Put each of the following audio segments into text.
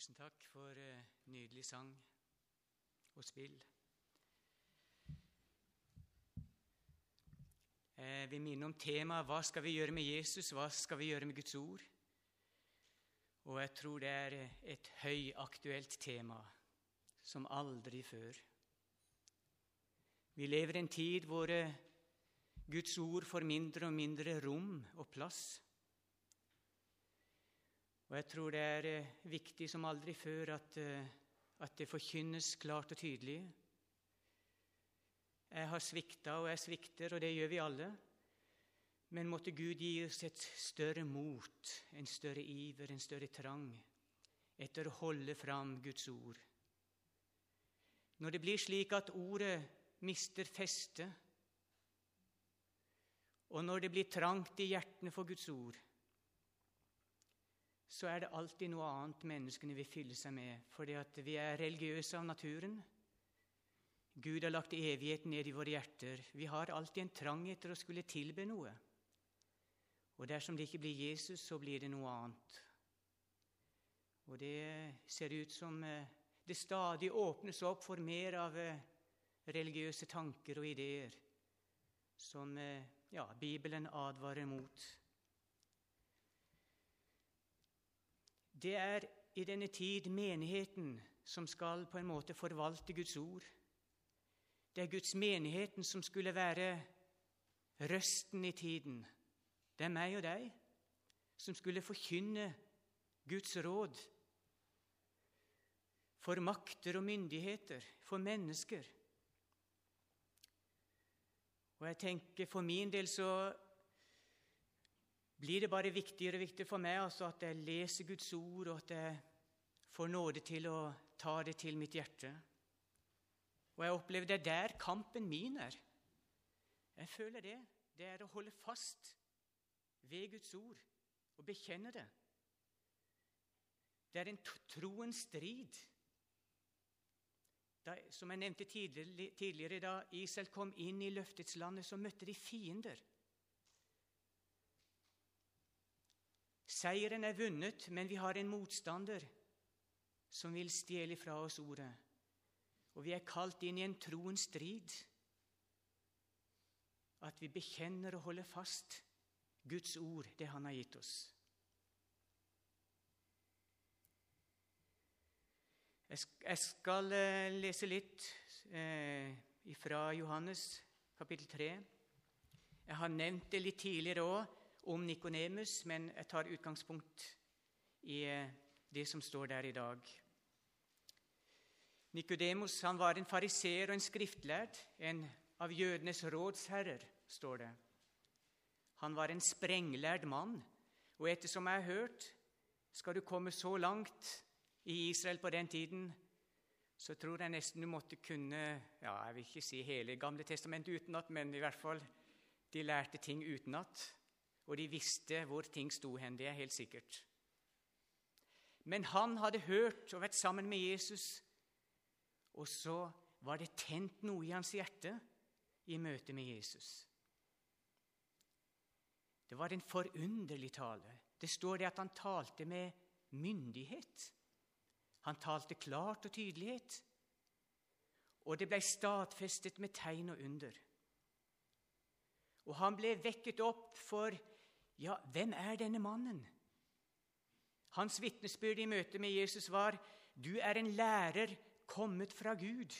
Tusen takk for uh, nydelig sang og spill. Jeg vil minne om temaet 'Hva skal vi gjøre med Jesus? Hva skal vi gjøre med Guds ord?' Og jeg tror det er et høyaktuelt tema som aldri før. Vi lever i en tid hvor eh, Guds ord får mindre og mindre rom og plass. Og jeg tror det er eh, viktig som aldri før at, eh, at det forkynnes klart og tydelig. Jeg har svikta, og jeg svikter, og det gjør vi alle. Men måtte Gud gi oss et større mot, en større iver, en større trang etter å holde fram Guds ord. Når det blir slik at ordet mister feste, og når det blir trangt i hjertene for Guds ord, så er det alltid noe annet menneskene vil fylle seg med, fordi at vi er religiøse av naturen. Gud har lagt evigheten ned i våre hjerter. Vi har alltid en trang etter å skulle tilbe noe. Og dersom det ikke blir Jesus, så blir det noe annet. Og det ser ut som eh, det stadig åpnes opp for mer av eh, religiøse tanker og ideer som eh, ja, Bibelen advarer mot. Det er i denne tid menigheten som skal på en måte forvalte Guds ord. Det er Guds menigheten som skulle være røsten i tiden. Det er meg og deg som skulle forkynne Guds råd for makter og myndigheter, for mennesker. Og jeg tenker For min del så blir det bare viktigere og viktigere for meg altså at jeg leser Guds ord, og at jeg får nåde til å ta det til mitt hjerte. Og jeg opplever det er der kampen min er. Jeg føler det. Det er å holde fast ved Guds ord og bekjenne det. Det er en troens strid. Da, som jeg nevnte tidligere, tidligere, da Israel kom inn i løftets landet, så møtte de fiender. Seieren er vunnet, men vi har en motstander som vil stjele fra oss ordet. Og vi er kalt inn i en troens strid. At vi bekjenner og holder fast Guds ord, det Han har gitt oss. Jeg skal eh, lese litt eh, fra Johannes kapittel 3. Jeg har nevnt det litt tidligere òg, om Nikonemus, men jeg tar utgangspunkt i eh, det som står der i dag. Nikodemus var en fariseer og en skriftlærd, en av jødenes rådsherrer, står det. Han var en sprenglærd mann, og ettersom jeg har hørt, skal du komme så langt i Israel på den tiden, så tror jeg nesten du måtte kunne ja, Jeg vil ikke si hele Gamle testamentet utenat, men i hvert fall de lærte ting utenat og de visste hvor ting sto hen. Det er helt sikkert. Men han hadde hørt og vært sammen med Jesus, og så var det tent noe i hans hjerte i møte med Jesus. Det var en forunderlig tale. Det står det at han talte med myndighet. Han talte klart og tydelighet, og det ble stadfestet med tegn og under. Og han ble vekket opp for ja, hvem er denne mannen? Hans vitnesbyrd i møte med Jesus var du er en lærer kommet fra Gud.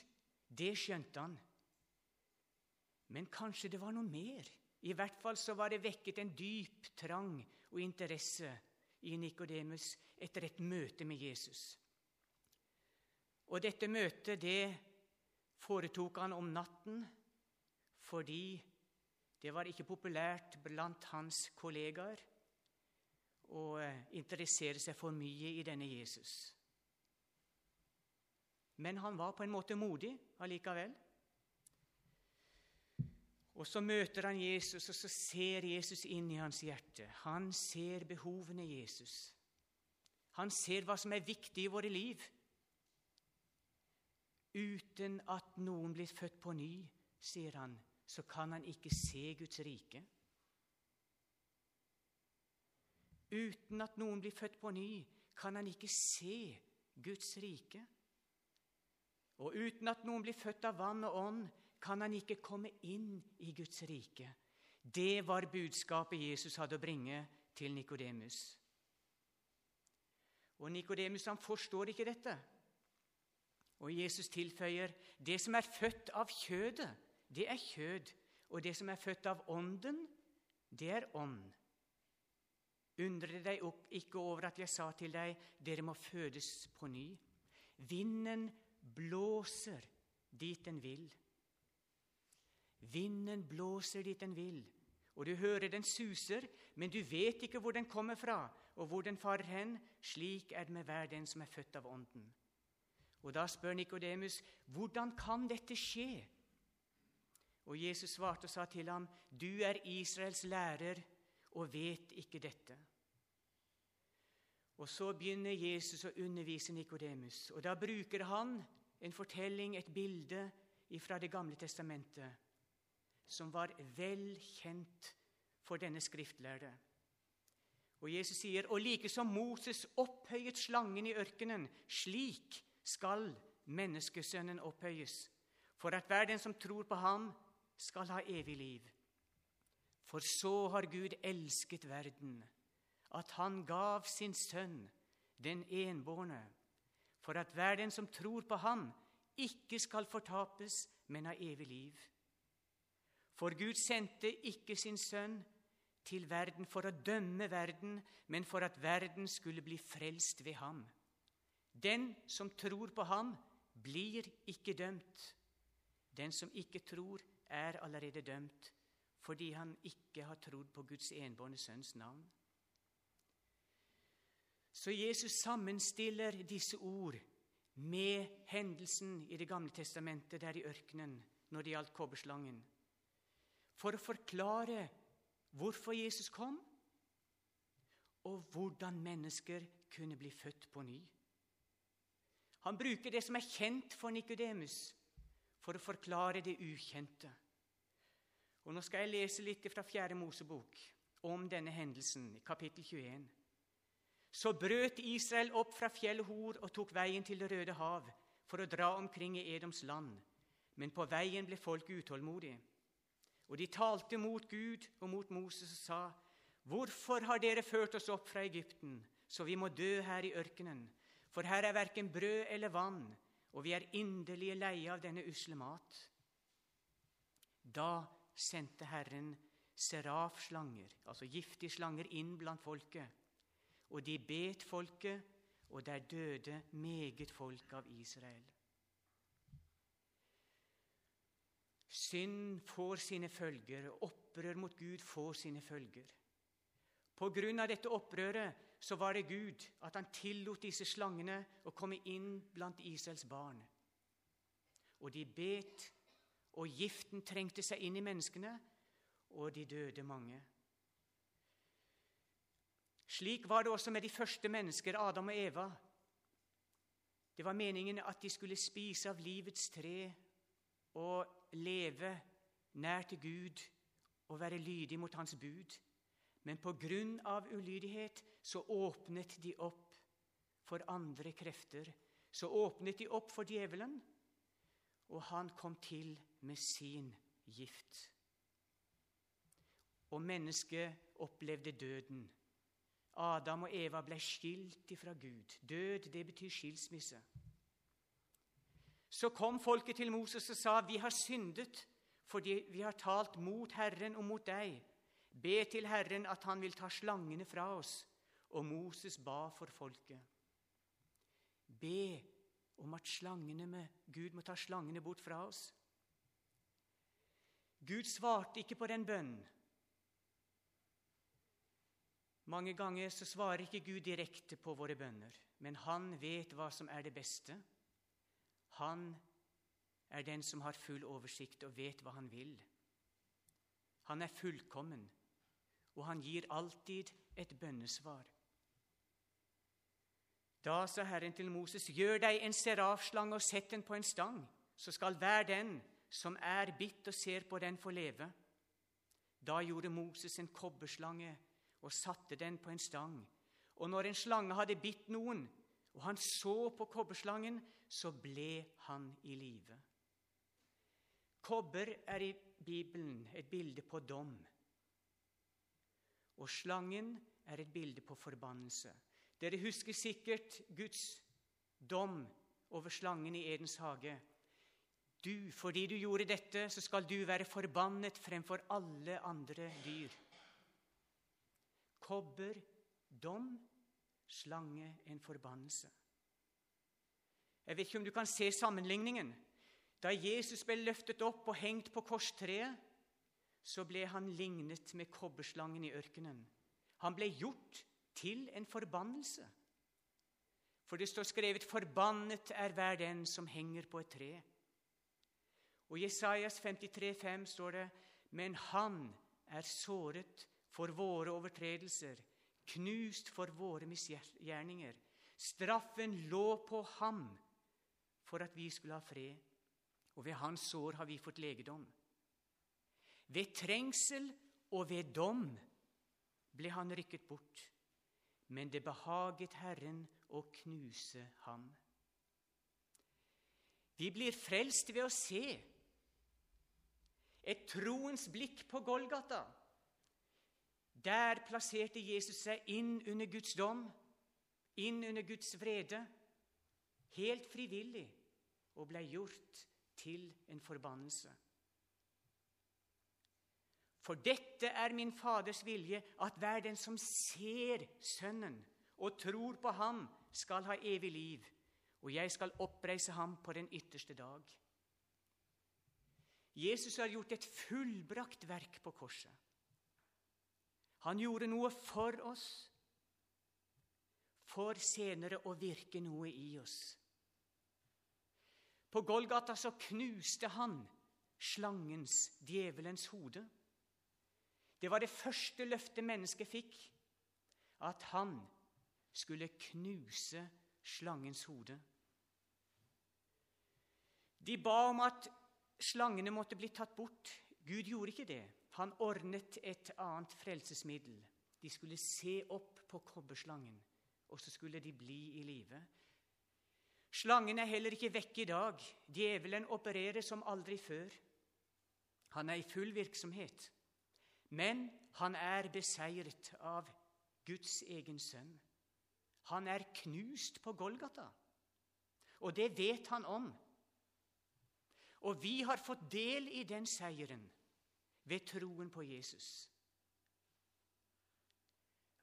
Det skjønte han. Men kanskje det var noe mer? I hvert fall så var det vekket en dyp trang og interesse i Nikodemus etter et møte med Jesus. Og dette møtet det foretok han om natten fordi det var ikke populært blant hans kollegaer å interessere seg for mye i denne Jesus. Men han var på en måte modig allikevel. Og Så møter han Jesus, og så ser Jesus inn i hans hjerte. Han ser behovene Jesus. Han ser hva som er viktig i våre liv. Uten at noen blir født på ny, sier han, så kan han ikke se Guds rike. Uten at noen blir født på ny, kan han ikke se Guds rike. Og uten at noen blir født av vann og ånd, kan han ikke komme inn i Guds rike. Det var budskapet Jesus hadde å bringe til Nikodemus. Og Nikodemus forstår ikke dette. Og Jesus tilføyer det som er født av kjødet, det er kjød, og det som er født av ånden, det er ånd. Undre deg opp ikke over at jeg sa til deg, dere må fødes på ny. Vinden blåser dit den vil. Vinden blåser dit den vil, og du hører den suser, men du vet ikke hvor den kommer fra, og hvor den farer hen. Slik er det med hver den som er født av Ånden. Og Da spør Nikodemus, hvordan kan dette skje? Og Jesus svarte og sa til ham, Du er Israels lærer og vet ikke dette. Og Så begynner Jesus å undervise Nikodemus, og da bruker han en fortelling, et bilde fra Det gamle testamentet, som var vel kjent for denne skriftlærde. Og Jesus sier, og like som Moses opphøyet slangen i ørkenen, slik skal menneskesønnen opphøyes, for at hver den som tror på ham, skal ha evig liv. For så har Gud elsket verden, at han gav sin sønn, den enbårne, for at hver den som tror på ham, ikke skal fortapes, men ha evig liv. For Gud sendte ikke sin sønn til verden for å dømme verden, men for at verden skulle bli frelst ved ham. Den som tror på ham, blir ikke dømt. Den som ikke tror, er allerede dømt fordi han ikke har trodd på Guds enbårne sønns navn. Så Jesus sammenstiller disse ord med hendelsen i Det gamle testamentet der i ørkenen når det gjaldt kobberslangen, for å forklare hvorfor Jesus kom, og hvordan mennesker kunne bli født på ny. Han bruker det som er kjent for Nikodemus, for å forklare det ukjente. Og Nå skal jeg lese litt fra Fjerde Mosebok om denne hendelsen, i kapittel 21. Så brøt Israel opp fra fjellet Hor og tok veien til Det røde hav for å dra omkring i Edoms land. Men på veien ble folk utålmodige. Og de talte mot Gud og mot Moses og sa:" Hvorfor har dere ført oss opp fra Egypten, så vi må dø her i ørkenen? For her er verken brød eller vann, og vi er inderlig leie av denne usle mat. Da sendte Herren serafslanger, altså giftige slanger, inn blant folket. Og de bet folket, og der døde meget folk av Israel. Synd får sine følger, opprør mot Gud får sine følger. På grunn av dette opprøret så var det Gud at han tillot disse slangene å komme inn blant Israels barn. Og de bet, og giften trengte seg inn i menneskene, og de døde mange. Slik var det også med de første mennesker, Adam og Eva. Det var meningen at de skulle spise av livets tre og leve nær til Gud og være lydig mot Hans bud. Men på grunn av ulydighet så åpnet de opp for andre krefter. Så åpnet de opp for djevelen, og han kom til med sin gift. Og mennesket opplevde døden. Adam og Eva ble skilt ifra Gud. Død, det betyr skilsmisse. Så kom folket til Moses og sa, 'Vi har syndet fordi vi har talt mot Herren og mot deg.' Be til Herren at han vil ta slangene fra oss. Og Moses ba for folket. Be om at slangene med Gud må ta slangene bort fra oss. Gud svarte ikke på den bønnen. Mange ganger så svarer ikke Gud direkte på våre bønner, men han vet hva som er det beste. Han er den som har full oversikt og vet hva han vil. Han er fullkommen og han gir alltid et bønnesvar. Da sa Herren til Moses.: Gjør deg en serafslange og sett den på en stang, så skal hver den som er bitt og ser på den, få leve. Da gjorde Moses en kobberslange og satte den på en stang. Og når en slange hadde bitt noen, og han så på kobberslangen, så ble han i live. Kobber er i Bibelen et bilde på dom. Og slangen er et bilde på forbannelse. Dere husker sikkert Guds dom over slangen i Edens hage. Du, fordi du gjorde dette, så skal du være forbannet fremfor alle andre dyr. Kobber, dom, slange, en forbannelse. Jeg vet ikke om du kan se sammenligningen. Da Jesus ble løftet opp og hengt på korstreet, så ble han lignet med kobberslangen i ørkenen. Han ble gjort til en forbannelse. For det står skrevet 'Forbannet er hver den som henger på et tre'. Og Jesajas 53,5 står det:" Men han er såret for våre overtredelser, knust for våre misgjerninger. Straffen lå på ham for at vi skulle ha fred, og ved hans sår har vi fått legedom. Ved trengsel og ved dom ble han rykket bort, men det behaget Herren å knuse ham. Vi blir frelst ved å se et troens blikk på Golgata. Der plasserte Jesus seg inn under Guds dom, inn under Guds vrede, helt frivillig, og ble gjort til en forbannelse. For dette er min Faders vilje, at hver den som ser Sønnen og tror på Ham, skal ha evig liv, og jeg skal oppreise ham på den ytterste dag. Jesus har gjort et fullbrakt verk på korset. Han gjorde noe for oss, for senere å virke noe i oss. På Golgata så knuste han slangens, djevelens, hode. Det var det første løftet mennesket fikk, at han skulle knuse slangens hode. De ba om at slangene måtte bli tatt bort. Gud gjorde ikke det. Han ordnet et annet frelsesmiddel. De skulle se opp på kobberslangen, og så skulle de bli i live. Slangen er heller ikke vekke i dag. Djevelen opererer som aldri før. Han er i full virksomhet. Men han er beseiret av Guds egen sønn. Han er knust på Golgata, og det vet han om. Og vi har fått del i den seieren ved troen på Jesus.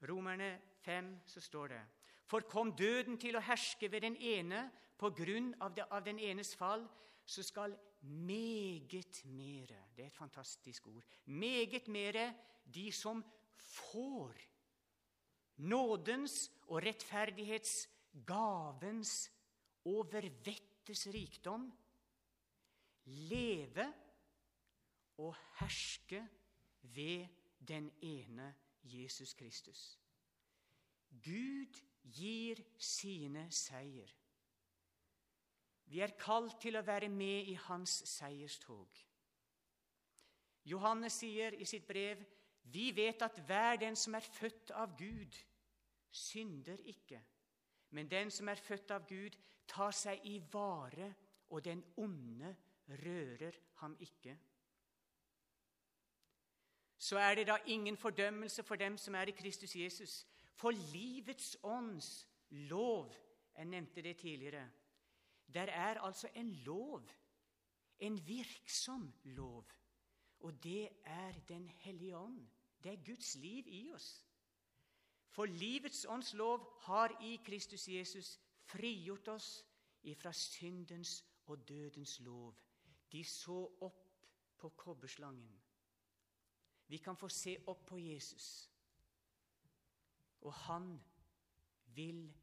Romerne 5 så står det For kom døden til å herske ved den ene på grunn av, det, av den enes fall, så skal meget mere Det er et fantastisk ord. Meget mere de som får nådens og rettferdighetsgavens overvettes rikdom leve og herske ved den ene Jesus Kristus. Gud gir sine seier. Vi er kalt til å være med i hans seierstog. Johannes sier i sitt brev vi vet at hver den som er født av Gud, synder ikke. Men den som er født av Gud, tar seg i vare, og den onde rører ham ikke. Så er det da ingen fordømmelse for dem som er i Kristus Jesus. For livets ånds lov Jeg nevnte det tidligere. Der er altså en lov, en virksom lov. Og det er Den hellige ånd. Det er Guds liv i oss. For livets ånds lov har i Kristus Jesus frigjort oss ifra syndens og dødens lov. De så opp på kobberslangen. Vi kan få se opp på Jesus. Og han vil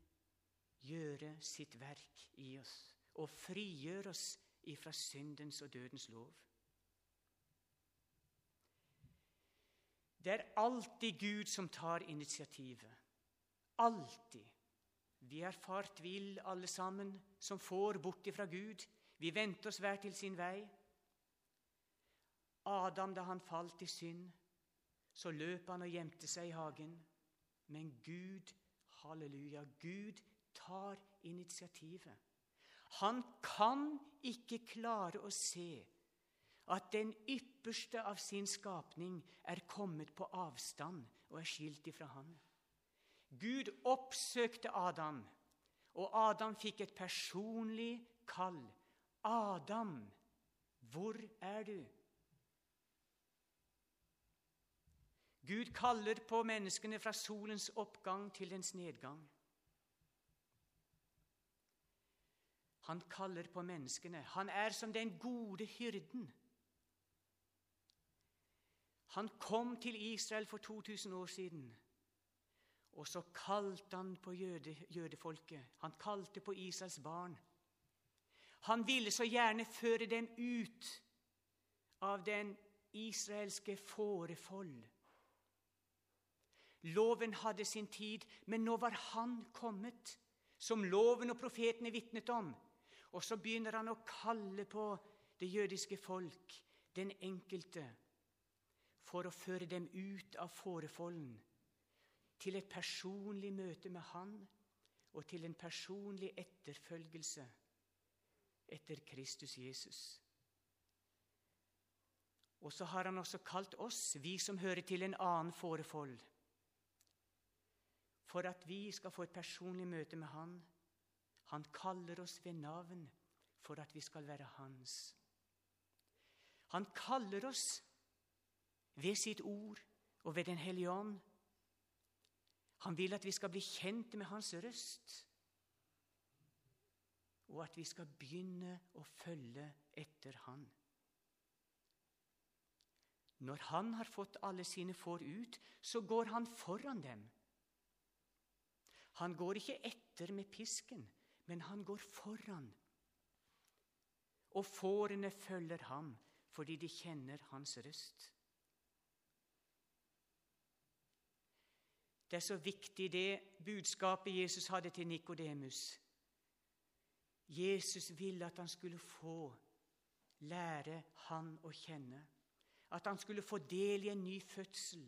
gjøre sitt verk i oss og frigjør oss ifra syndens og dødens lov. Det er alltid Gud som tar initiativet. Alltid. Vi er fart vill, alle sammen, som får bort ifra Gud. Vi vendte oss hver til sin vei. Adam, da han falt i synd, så løp han og gjemte seg i hagen. Men Gud, halleluja, Gud tar initiativet. Han kan ikke klare å se at den ypperste av sin skapning er kommet på avstand og er skilt ifra han. Gud oppsøkte Adam, og Adam fikk et personlig kall. Adam, hvor er du? Gud kaller på menneskene fra solens oppgang til dens nedgang. Han kaller på menneskene. Han er som den gode hyrden. Han kom til Israel for 2000 år siden. Og så kalte han på jøde, jødefolket. Han kalte på Israels barn. Han ville så gjerne føre dem ut av den israelske fårefold. Loven hadde sin tid, men nå var han kommet, som loven og profetene vitnet om. Og så begynner han å kalle på det jødiske folk, den enkelte, for å føre dem ut av fårefolden, til et personlig møte med Han og til en personlig etterfølgelse etter Kristus Jesus. Og så har han også kalt oss, vi som hører til en annen fårefold, for at vi skal få et personlig møte med Han han kaller oss ved navn for at vi skal være hans. Han kaller oss ved sitt ord og ved Den hellige ånd. Han vil at vi skal bli kjent med hans røst, og at vi skal begynne å følge etter han. Når han har fått alle sine får ut, så går han foran dem. Han går ikke etter med pisken, men han går foran. Og fårene følger ham fordi de kjenner hans røst. Det er så viktig, det budskapet Jesus hadde til Nikodemus. Jesus ville at han skulle få lære han å kjenne. At han skulle få del i en ny fødsel.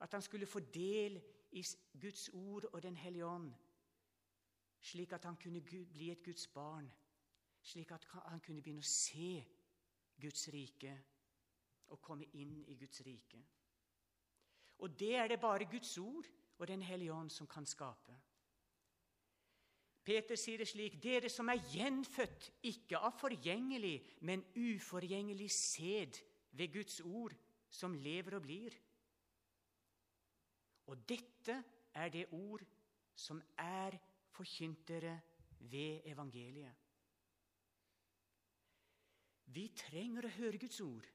At han skulle få del i Guds ord og Den hellige ånd slik at han kunne bli et Guds barn, slik at han kunne begynne å se Guds rike og komme inn i Guds rike. Og det er det bare Guds ord og Den hellige ånd som kan skape. Peter sier det slik.: Dere som er gjenfødt, ikke av forgjengelig, men uforgjengelig sæd ved Guds ord, som lever og blir. Og dette er det ord som er forkyntere ved evangeliet. Vi trenger å høre Guds ord.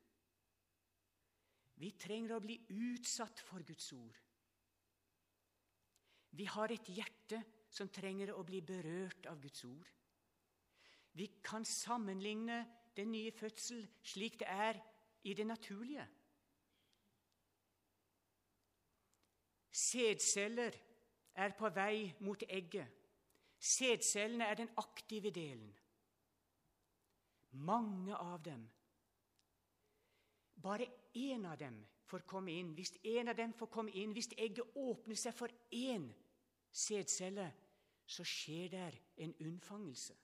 Vi trenger å bli utsatt for Guds ord. Vi har et hjerte som trenger å bli berørt av Guds ord. Vi kan sammenligne den nye fødsel slik det er i det naturlige. Sædceller er på vei mot egget. Sædcellene er den aktive delen. Mange av dem. Bare én av dem får komme inn. Hvis en av dem får komme inn, hvis egget åpner seg for én sædcelle, så skjer der en unnfangelse.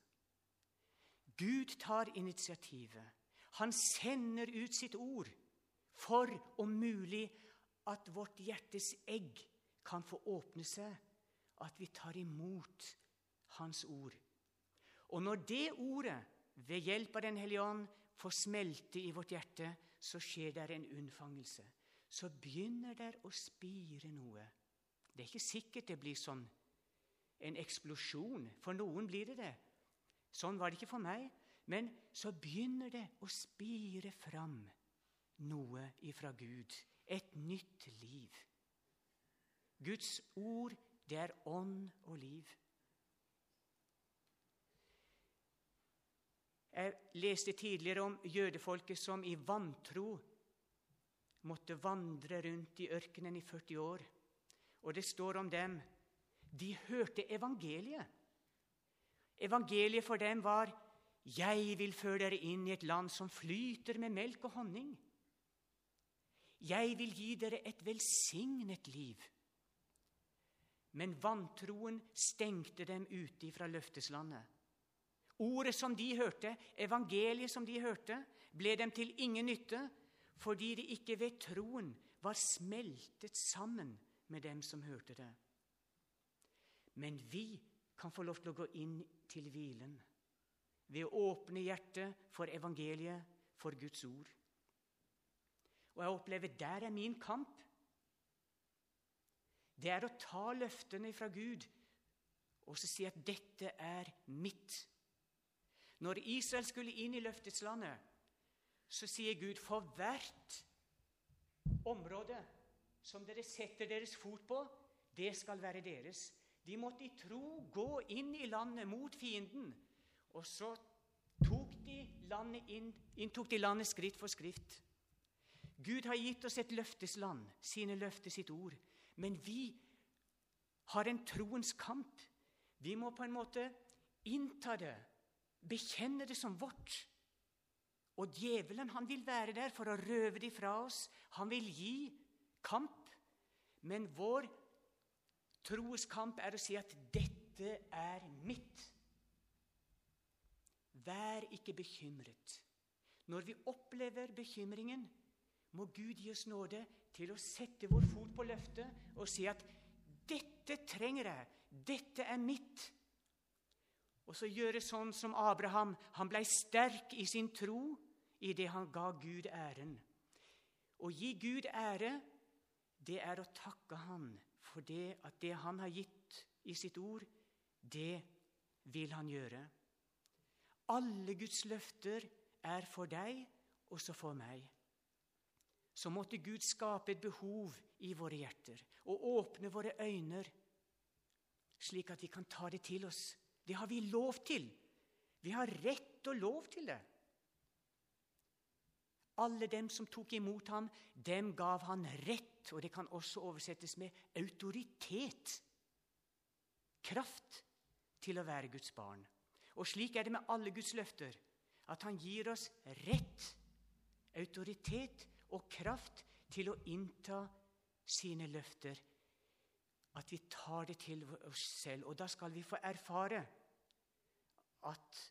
Gud tar initiativet. Han sender ut sitt ord for om mulig at vårt hjertes egg kan få åpne seg, at vi tar imot hans ord. Og når det ordet ved hjelp av Den hellige ånd får smelte i vårt hjerte, så skjer det en unnfangelse. Så begynner det å spire noe. Det er ikke sikkert det blir sånn en eksplosjon. For noen blir det det. Sånn var det ikke for meg. Men så begynner det å spire fram noe ifra Gud. Et nytt liv. Guds ord, det er ånd og liv. Jeg leste tidligere om jødefolket som i vantro måtte vandre rundt i ørkenen i 40 år. Og det står om dem de hørte evangeliet. Evangeliet for dem var 'Jeg vil føre dere inn i et land som flyter med melk og honning'. 'Jeg vil gi dere et velsignet liv'. Men vantroen stengte dem ute fra løfteslandet. Ordet som de hørte, evangeliet som de hørte, ble dem til ingen nytte fordi de ikke ved troen var smeltet sammen med dem som hørte det. Men vi kan få lov til å gå inn til hvilen ved å åpne hjertet for evangeliet, for Guds ord. Og jeg opplever der er min kamp. Det er å ta løftene fra Gud og så si at 'dette er mitt'. Når Israel skulle inn i løftets landet, så sier Gud for hvert område som dere setter deres fot på, det skal være deres. De måtte i tro gå inn i landet mot fienden. Og så tok de landet inn, inntok de landet skritt for skritt. Gud har gitt oss et løftesland, sine løfter, sitt ord. Men vi har en troens kamp. Vi må på en måte innta det, bekjenne det som vårt. Og djevelen han vil være der for å røve det fra oss. Han vil gi kamp. Men vår troes kamp er å si at 'dette er mitt'. Vær ikke bekymret. Når vi opplever bekymringen, må Gud gi oss nåde til å sette vår fot på løftet og si at 'dette trenger jeg, dette er mitt'. Og så gjøre sånn som Abraham. Han blei sterk i sin tro i det han ga Gud æren. Å gi Gud ære, det er å takke Han for det at det Han har gitt i sitt ord, det vil Han gjøre. Alle Guds løfter er for deg, også for meg. Så måtte Gud skape et behov i våre hjerter og åpne våre øyne, slik at vi kan ta det til oss. Det har vi lov til. Vi har rett og lov til det. Alle dem som tok imot ham, dem gav han rett, og det kan også oversettes med autoritet. Kraft til å være Guds barn. Og slik er det med alle Guds løfter, at han gir oss rett, autoritet og kraft til å innta sine løfter. At vi tar det til oss selv. Og da skal vi få erfare at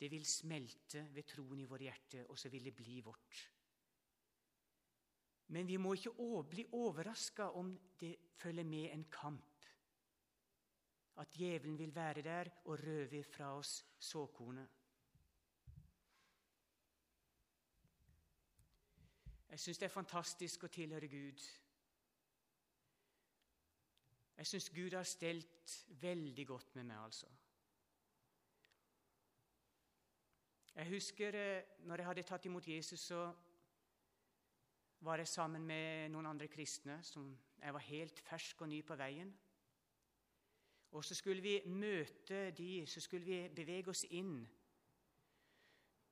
det vil smelte ved troen i våre hjerte, og så vil det bli vårt. Men vi må ikke bli overraska om det følger med en kamp at djevelen vil være der og røve fra oss såkornet. Jeg syns det er fantastisk å tilhøre Gud. Jeg syns Gud har stelt veldig godt med meg, altså. Jeg husker eh, når jeg hadde tatt imot Jesus, så var jeg sammen med noen andre kristne som jeg var helt fersk og ny på veien. Og så skulle vi møte de, så skulle vi bevege oss inn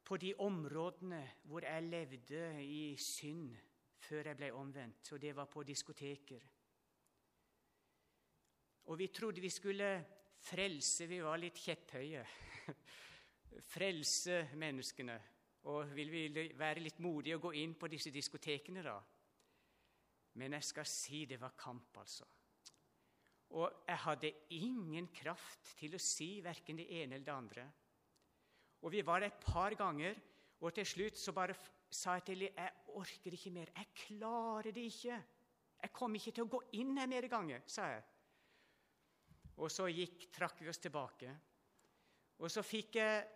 på de områdene hvor jeg levde i synd før jeg ble omvendt, og det var på diskoteker. Og vi trodde vi skulle frelse Vi var litt kjepphøye. frelse menneskene. Og ville vi være litt modige og gå inn på disse diskotekene, da? Men jeg skal si det var kamp, altså. Og jeg hadde ingen kraft til å si verken det ene eller det andre. Og Vi var der et par ganger, og til slutt så bare sa jeg til dem jeg orker ikke mer. Jeg klarer det ikke. Jeg kommer ikke til å gå inn her mer ganger, sa jeg. Og så gikk, trakk vi oss tilbake. Og så fikk jeg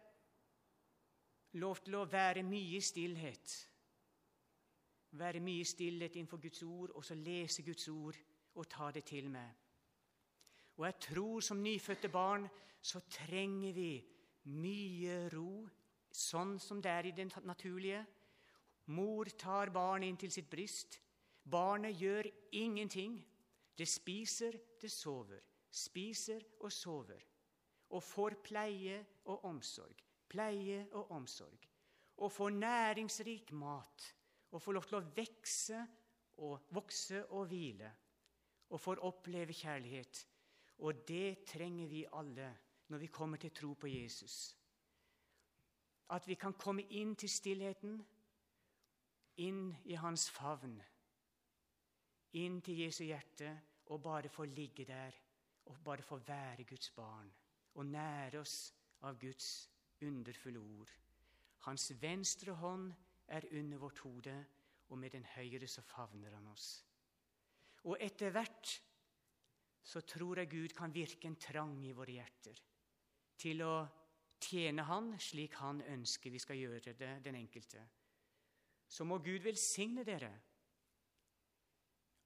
lov til å være mye i stillhet. Være mye i stillhet innenfor Guds ord, og så lese Guds ord og ta det til meg. Og jeg tror som nyfødte barn så trenger vi mye ro, sånn som det er i det naturlige. Mor tar barnet inn til sitt bryst. Barnet gjør ingenting. Det spiser, det sover. Spiser og sover. Og får pleie og omsorg. Pleie og omsorg. Og får næringsrik mat. Og får lov til å vekse og vokse og hvile. Og får oppleve kjærlighet. Og det trenger vi alle når vi kommer til tro på Jesus. At vi kan komme inn til stillheten, inn i hans favn, inn til Jesu hjerte og bare få ligge der og bare få være Guds barn og nære oss av Guds underfulle ord. Hans venstre hånd er under vårt hode, og med den høyre så favner han oss. Og etter hvert så tror jeg Gud kan virke en trang i våre hjerter til å tjene Han slik Han ønsker vi skal gjøre det, den enkelte. Så må Gud velsigne dere,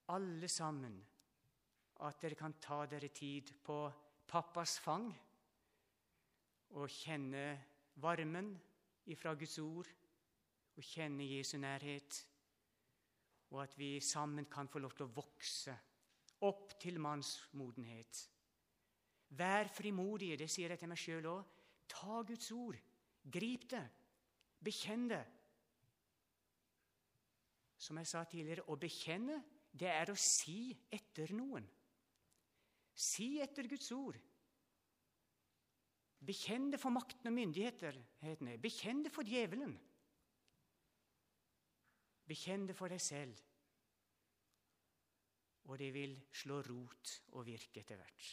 alle sammen, at dere kan ta dere tid på pappas fang og kjenne varmen ifra Guds ord og kjenne Jesu nærhet, og at vi sammen kan få lov til å vokse opp til mannsmodenhet. Vær frimodige, det sier jeg til meg sjøl òg. Ta Guds ord, grip det, bekjenn det. Som jeg sa tidligere, å bekjenne, det er å si etter noen. Si etter Guds ord. Bekjenn det for makten og myndighetene. Bekjenn det for djevelen. Bekjenn det for deg selv. Og det vil slå rot og virke etter hvert.